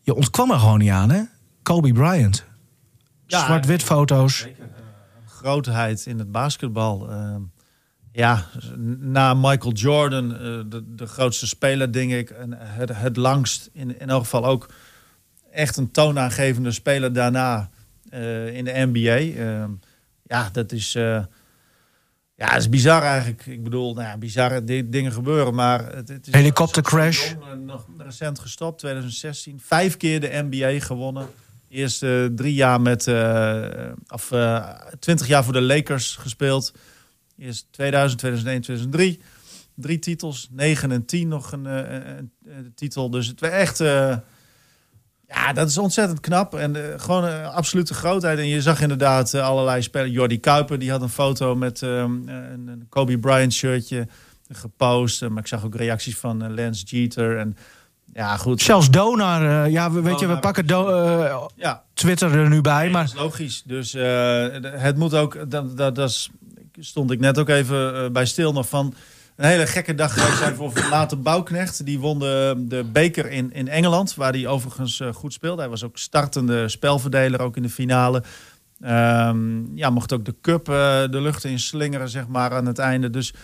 Je ontkwam er gewoon niet aan, hè? Kobe Bryant. Ja, Zwart-wit foto's. Grootheid in het basketbal. Ja, na Michael Jordan, eh, de, de grootste speler, denk ik. En het, het langst, in, in elk geval ook echt een toonaangevende speler daarna eh, in de NBA. Ehm, ja, dat is, eh, ja, dat is bizar eigenlijk. Ik bedoel, nou ja, bizarre di- dingen gebeuren, maar... Het, het is Helikoptercrash. nog recent gestopt, 2016. Vijf keer de NBA gewonnen. Eerst drie jaar met, of twintig jaar voor de Lakers gespeeld. Eerst 2000, 2001, 2003. Drie titels, 9 en 10 nog een, eh, een, een titel. Dus het was echt, eh, ja, dat is ontzettend knap. En eh, gewoon een absolute grootheid. En je zag inderdaad eh, allerlei spelers. Jordi Kuiper, die had een foto met een, Kobe Bryant shirtje gepost. Eh, maar ik zag ook reacties van eh, Lance Jeter. En ja, goed. Zelfs Donar, eh, ja, we, weet je, we pakken Do- eh, Ja, Twitter er nu bij, dat maar is logisch. Dus eh, het moet ook, dat, dat, dat is, stond ik net ook even eh, bij stil nog van. Een hele gekke dag zijn voor later Bouwknecht. Die won de, de beker in, in Engeland, waar hij overigens eh, goed speelde. Hij was ook startende spelverdeler, ook in de finale. Ehm, ja, mocht ook de cup eh, de lucht in slingeren, zeg maar, aan het einde. Dus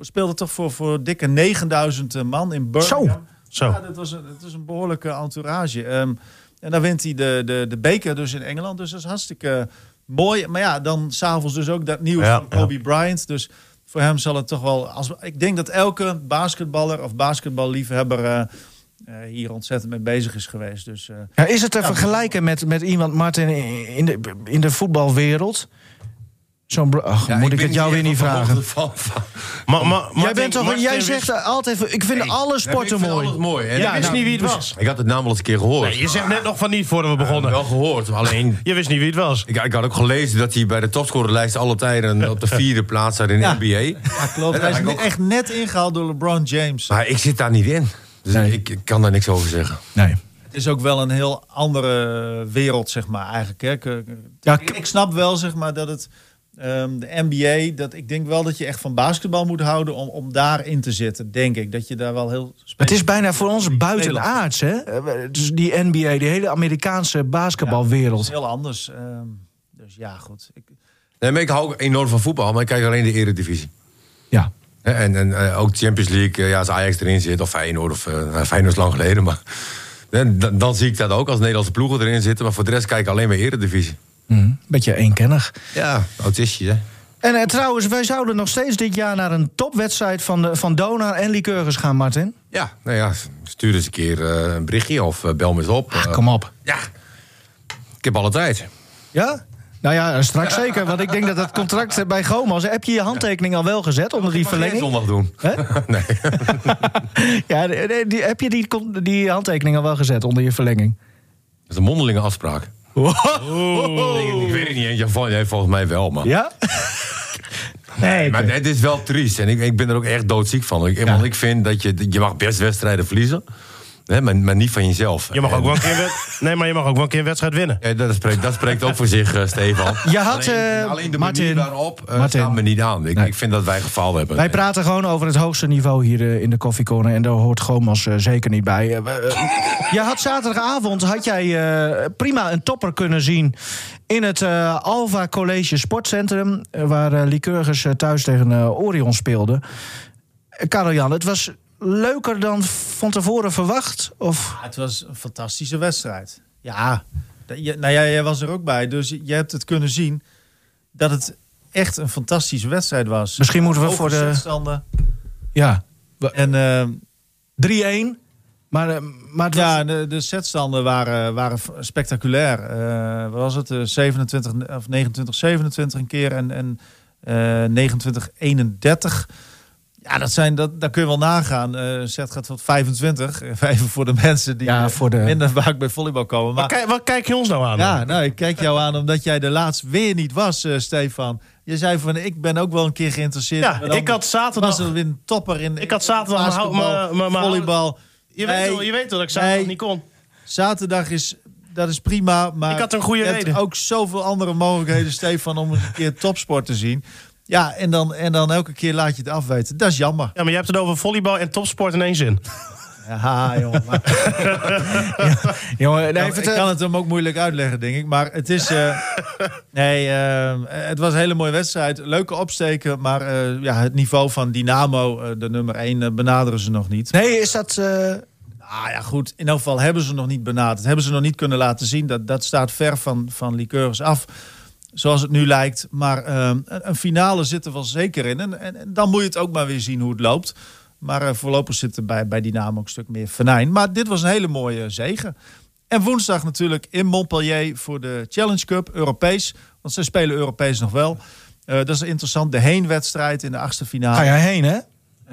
speelde toch voor, voor dikke 9000 man in Birmingham. Zo. Ja, dat was een, dat was een behoorlijke entourage. Ehm, en dan wint hij de, de, de beker dus in Engeland. Dus dat is hartstikke mooi. Maar ja, dan s'avonds dus ook dat nieuws Ja, van Kobe Bryant. Dus voor hem zal het toch wel... Als, ik denk dat elke basketballer of basketballiefhebber... eh, eh, hier ontzettend mee bezig is geweest. Dus eh, Ja, is het te vergelijken met, met iemand, Martin, in de, in de voetbalwereld? Zo'n bro- Ach, Ja, moet ik, het jou weer niet vragen? Van, van, Maar, maar, Jij, bent toch, Martin jij zegt altijd, ik vind alle sporten ik vind mooi. alles mooi. En Je ik wist nou, niet wie het dus- was. Ik had het naam al eens een keer gehoord. Nee, je zegt net nog van niet voordat we begonnen. wel gehoord. Alleen, Je wist niet wie het was. ik, ik had ook gelezen dat hij bij de topscorerlijst alle tijden op de vierde plaats staat in de Ja. NBA. ja, klopt. Hij is ook- echt net ingehaald door LeBron James. Maar ik zit daar niet in. Dus Nee. ik, ik kan daar niks over zeggen. Nee. Het is ook wel een heel andere wereld, zeg maar, eigenlijk. Hè. Ik- Ja, ik, ik snap wel, zeg maar, dat het... ehm, de NBA, dat ik denk wel dat je echt van basketbal moet houden om, om daarin te zitten, denk ik. Dat je daar wel heel... Het is bijna voor ons buitenaards, hè? Eh, Dus die NBA, die hele Amerikaanse basketbalwereld. Heel anders. ehm, dus ja, goed. Ik, Nee, maar ik hou ook enorm van voetbal, maar ik kijk alleen de eredivisie. Ja. En, en eh, ook Champions League, eh, ja, als Ajax erin zit, of Feyenoord, of uh, Feyenoord is lang geleden. Maar dan, dan zie ik dat ook als Nederlandse ploegen erin zitten. Maar voor de rest kijk ik alleen maar eredivisie. Hm, beetje eenkennig. Ja, autistjes, hè. En eh, trouwens, wij zouden nog steeds dit jaar naar een topwedstrijd van, de, van Donar en Lycurgus gaan, Martin. Ja, nou ja, stuur eens een keer eh, een berichtje of eh, bel me eens op. Eh, kom op. Ja, ik heb alle tijd. Ja? Nou ja, straks zeker. Want ik denk dat het contract bij Gomas... Heb je je handtekening al wel gezet onder die verlenging? zondag doen. Hè? Nee. Ja, die, die- heb je die, die handtekening al wel gezet onder je verlenging? Dat is een mondelinge afspraak. Ik weet het niet. Ja, vol- nee, volgens mij wel, man. Ja? Nee, Maar het is wel triest. En ik, ik ben er ook echt doodziek van. Ik, Want ik vind dat je... Je mag best wedstrijden verliezen. Hè, maar, maar niet van jezelf. Je mag ook wel een keer, nee, maar je mag ook wel een keer een wedstrijd winnen. Ja, dat, spreekt, dat spreekt ook voor zich, eh, Stefan. Je had, alleen, eh, alleen de Martin, manier waarop uh, Martin. me niet aan. Ik, Nee. ik vind dat wij gefaald hebben. Wij praten gewoon over het hoogste niveau hier eh, in de koffiecorner. En daar hoort Gomas zeker niet bij. Je had zaterdagavond had jij eh, prima een topper kunnen zien... in het eh, Alva College Sportcentrum... waar Lycurgus thuis tegen Orion speelde. Karel-Jan, het was leuker dan van tevoren verwacht? Of... Ja, het was een fantastische wedstrijd. Ja, dat- je- nou ja, jij was er ook bij, dus je hebt het kunnen zien dat het echt een fantastische wedstrijd was. Misschien moeten we voor de- setstanden. Ja, En eh, 3-1. Maar, eh, maar het was... ja, de, de setstanden waren, waren spectaculair. Eh, wat was het? Eh, 27 of 29, 27 een keer en, en eh 29, 31. Ja, dat zijn, dat, daar kun je wel nagaan. Eh, een set gaat tot 25. Even voor de mensen die Ja, eh, voor de- minder vaak bij volleybal komen. Wat, Maar kijk, wat kijk je ons nou aan? Ja, nou, ik kijk jou aan omdat jij de laatst weer niet was, eh, Stefan. Je zei van, ik ben ook wel een keer geïnteresseerd. Ja, ik had zaterdag- Was er weer een topper in Ik had zaterdag volleybal. Je, weet Nee, wel, je weet wel dat ik zaterdag niet kon. Zaterdag is, dat is prima, maar Ik had een goede je hebt reden. ook zoveel andere mogelijkheden, Stefan, om eens een keer topsport te zien. Ja, en dan, en dan elke keer laat je het afweten. Dat is jammer. Ja, maar je hebt het over volleybal en topsport in één zin. Ja, jongen. Maar, Jongen, Nou, ik kan het hem ook moeilijk uitleggen, denk ik. Maar het is. eh, nee, eh, het was een hele mooie wedstrijd. Leuke opsteken. Maar eh, ja, het niveau van Dynamo, de nummer 1, benaderen ze nog niet. Nee, is dat... eh, Ah ja, goed. In elk geval hebben ze nog niet benaderd. Hebben ze nog niet kunnen laten zien. Dat, dat staat ver van, van Liqueurs af. Zoals het nu lijkt. Maar eh, een, finale zit er wel zeker in. En, en, en dan moet je het ook maar weer zien hoe het loopt. Maar eh, voorlopig zit er bij, bij Dynamo ook een stuk meer venijn. Maar dit was een hele mooie zegen. En woensdag natuurlijk in Montpellier voor de Challenge Cup, Europees. Want ze spelen Europees nog wel. Eh, dat is interessant. De heenwedstrijd in de achtste finale. ga jij heen, hè? Eh,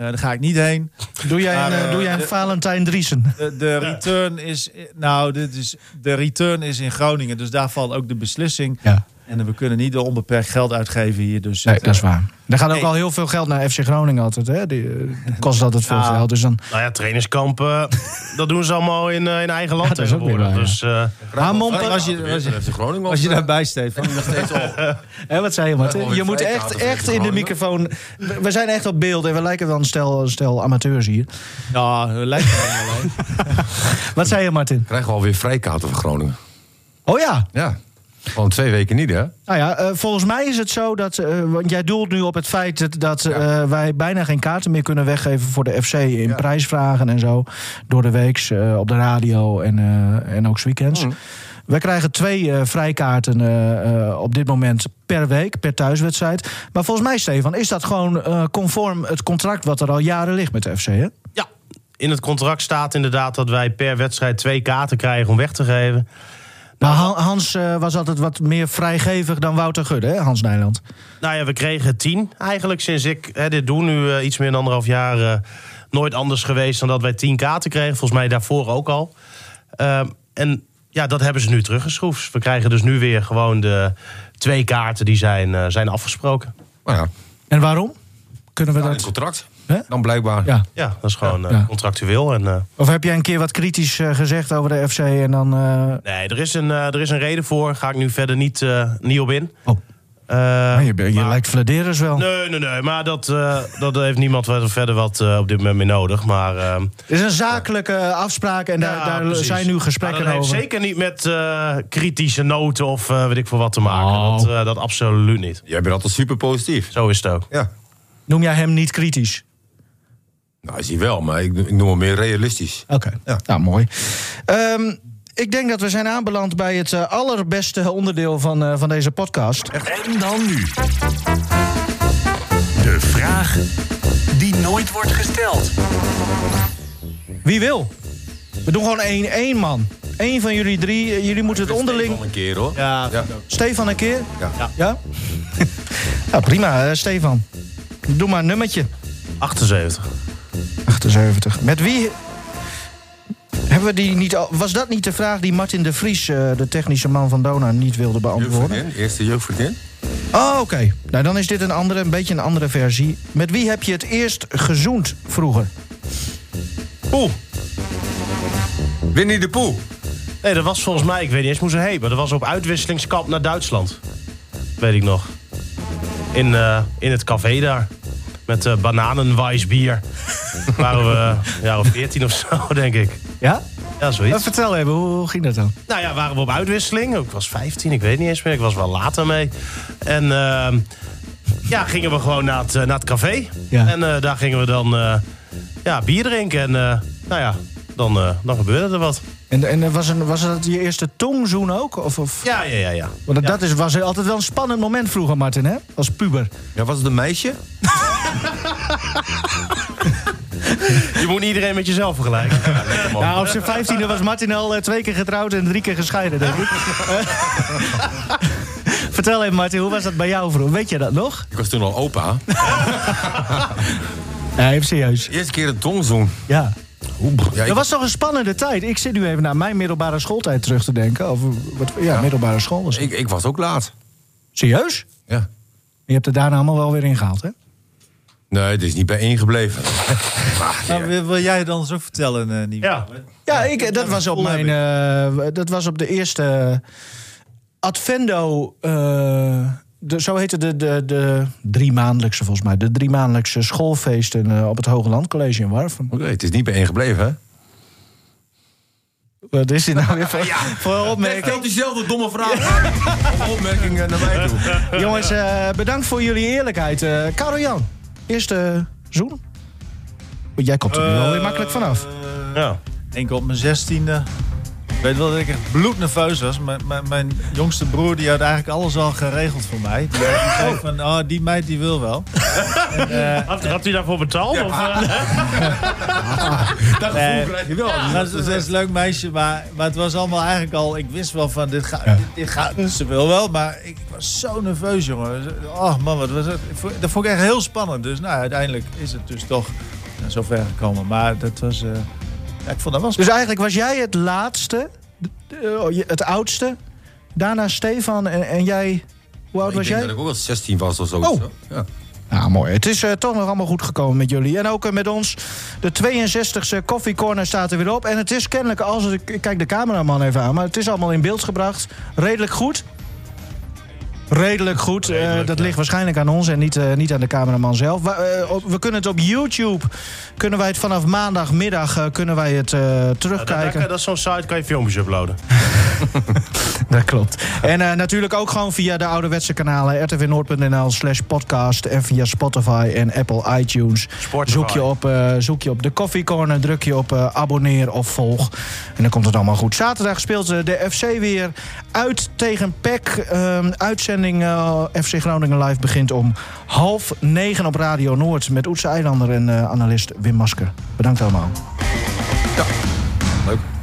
daar ga ik niet heen. Doe jij Maar, een, doe jij een de- Valentijn Driesen? De, de return is. Nou, dit is, de return is in Groningen. Dus daar valt ook de beslissing. Ja. En we kunnen niet onbeperkt geld uitgeven hier. Dus Nee, het, dat is waar. Er gaat ook al heel veel geld naar FC Groningen altijd. Hè? Die, eh, kost altijd veel Ja. geld. Dus dan... Nou ja, trainingskampen, dat doen ze allemaal in, eh, in eigen land Ja, dat is ook weer tegenwoordig. waar. Dus eh, Montpellier- was je, was je, was je daarbij, Stefan? steeds op. Hè, wat zei je, Martin? Je moet echt, echt in de microfoon... We we zijn echt op beeld en we lijken wel een stel, een stel amateurs hier. Ja, lijkt me helemaal alleen. Wat zei je, Martin? Krijgen we alweer vrijkaarten voor Groningen. Oh ja, Ja. Gewoon twee weken niet, hè? nou ja, eh, volgens mij is het zo dat... eh, want jij doelt nu op het feit dat, dat eh, wij bijna geen kaarten meer kunnen weggeven voor de FC... in Ja. prijsvragen en zo. Door de weeks eh, op de radio en, eh, en ook 's weekends. Mm. We krijgen twee eh, vrijkaarten eh, eh, op dit moment per week, per thuiswedstrijd. Maar volgens mij, Stefan, is dat gewoon eh, conform het contract... wat er al jaren ligt met de FC, hè? ja, in het contract staat inderdaad dat wij per wedstrijd twee kaarten krijgen om weg te geven. Maar Han- Hans eh, was altijd wat meer vrijgevig dan Wouter Gudde, hè, Hans Nijland? Nou ja, we kregen tien eigenlijk sinds ik hè, dit doe nu eh, iets meer dan anderhalf jaar. eh, nooit anders geweest dan dat wij tien kaarten kregen. Volgens mij daarvoor ook al. Ehm, en ja, dat hebben ze nu teruggeschroefd. We krijgen dus nu weer gewoon de twee kaarten die zijn, eh, zijn afgesproken. Nou ja, En waarom? Kunnen we in het dat... contract. Hè? Dan blijkbaar. Ja. Ja, dat is gewoon eh, Ja. contractueel. En, eh, Of heb jij een keer wat kritisch eh, gezegd over de FC en dan... eh, nee, er is, een, er is een reden voor. Ga ik nu verder niet, eh, niet op in. Oh. Eh, je ben- je maar- lijkt Vladeris wel. Nee, nee, nee. Maar dat, eh, dat heeft niemand wat- verder wat op dit moment meer nodig. Maar ehm, Het is een zakelijke afspraak en daar, Ja, daar precies. zijn nu Maar gesprekken dat heeft over. zeker niet met eh, kritische noten of eh, weet ik veel wat te maken. Oh. Dat, eh, dat absoluut niet. Jij bent altijd super positief. Zo is het ook. Ja. Noem jij hem niet kritisch? Nou, is hij wel, maar ik, ik noem hem meer realistisch. Oké, Ja. nou mooi. Ehm, ik denk dat we zijn aanbeland bij het eh, allerbeste onderdeel van, eh, van deze podcast. En dan nu. De vraag die nooit wordt gesteld. Wie wil? We doen gewoon 1-1, man. Eén van jullie drie, eh, jullie moeten het onderling... Nog een keer hoor. Ja, Ja. Stefan een keer? Ja. Ja? ja? nou, prima, eh, Stefan. Doe maar een nummertje. 78. 78. Met wie... Hebben we die niet al... Was dat niet de vraag die Martin de Vries, eh, de technische man van Dona, niet wilde beantwoorden? Jeugdvriendin, eerste jeugdvriendin. Oh, oké. Nou, dan is dit een, andere, een beetje een andere versie. Met wie heb je het eerst gezoend vroeger? Oeh. Winnie de Poel. Nee, dat was volgens mij, ik weet niet eens hoe ze heet, maar dat was op uitwisselingskamp naar Duitsland. Weet ik nog. In, eh, in het café daar. Met uh, bananenwijsbier. Waren we jaar of 14 of zo, denk ik. Ja? Ja, zoiets. Vertel even, hoe, ging dat dan? Nou ja, waren we op uitwisseling. Ik was 15, ik weet niet eens meer. Ik was wel later mee. En uh, ja, gingen we gewoon naar het, naar het café. Ja. En uh, daar gingen we dan uh, ja, bier drinken. En nou ja, dan, dan gebeurde er wat. En, en was, een, was dat je eerste tongzoen ook? Of, of? Ja, ja, ja. ja. Want ja. dat is, was altijd wel een spannend moment vroeger, Martin, hè? Als puber. Ja, was het een meisje? Je moet niet iedereen met jezelf vergelijken. Ja, ja, op zijn vijftiende was Martin al uh, twee keer getrouwd en drie keer gescheiden, denk ik. Vertel even, Martin, hoe was dat bij jou vroeger? Weet je dat nog? Ik was toen al opa. ja, even serieus. Eerste keer een tongzoen. Ja. Ja, ik... Dat was toch een spannende tijd? Ik zit nu even naar mijn middelbare schooltijd terug te denken. Over wat, ja, ja. middelbare school was ik, ik was ook laat. Serieus? Ja. Je hebt er daarna allemaal wel weer ingehaald, hè? Nee, het is niet bij ingebleven. nou, wil, wil, jij anders ook vertellen, uh? Ja, ja ik, dat, was op mijn, uh, dat was op de eerste Advendo... Uh, de, zo heette de, de, de drie maandelijkse, volgens mij. De drie maandelijkse schoolfeesten uh, op het Hoge Landcollege in Warfum. Oké, okay, het is niet bij één gebleven, hè? Wat is dit nou weer voor, ja. voor opmerking? Stelt diezelfde domme vraag of opmerking naar mij toe. Jongens, uh, bedankt voor jullie eerlijkheid. Uh, Karel Jan, eerste zoen? Jij komt er nu wel weer makkelijk vanaf. Ja. Eén keer op mijn zestiende. Ik weet wel dat ik echt bloednerveus was. Mijn jongste broer die had eigenlijk alles al geregeld voor mij. Die zei van, oh, die meid die wil wel. en, uh, had, had hij daarvoor betaald? Ja. Of, uh? dat nee, krijg je wel. Dat is, een leuk meisje, maar, maar het was allemaal eigenlijk al... Ik wist wel van, dit gaat... Ja. Dit, dit gaat ze wil wel, maar ik was zo nerveus, jongen. Oh man, wat was het? Dat vond ik echt heel spannend. Dus nou, uiteindelijk is het dus toch zo ver gekomen. Maar dat was... Uh, ja, ik vond dat wel dus eigenlijk was jij het laatste, het oudste. Daarna Stefan en, en jij. Hoe oud ik was jij? dat ik ook al 16 was of zo. Oh. Ja. Nou, mooi. Het is uh, toch nog allemaal goed gekomen met jullie. En ook uh, met ons. De 62e Coffee Corner staat er weer op. En het is kennelijk, als ik kijk de cameraman even aan... maar het is allemaal in beeld gebracht. Redelijk goed. Redelijk goed. Redelijk, uh, dat ja. ligt waarschijnlijk aan ons en niet, uh, niet aan de cameraman zelf. We, uh, we, kunnen het op YouTube, kunnen wij het vanaf maandagmiddag kunnen wij het terugkijken. Ja, dat, is zo'n site, kan je filmpjes uploaden. dat klopt. En natuurlijk ook gewoon via de ouderwetse kanalen rtvnoord.nl slash podcast en via Spotify en Apple iTunes. Spotify. Zoek je, op, zoek je op de Coffee Corner, druk je op abonneer of volg. En dan komt het allemaal goed. Zaterdag speelt de FC weer uit tegen PEC. Uitzending Uh, FC Groningen Live begint om half negen op Radio Noord... met Oetse Eilander en uh, analist Wim Masker. Bedankt allemaal. Ja, leuk.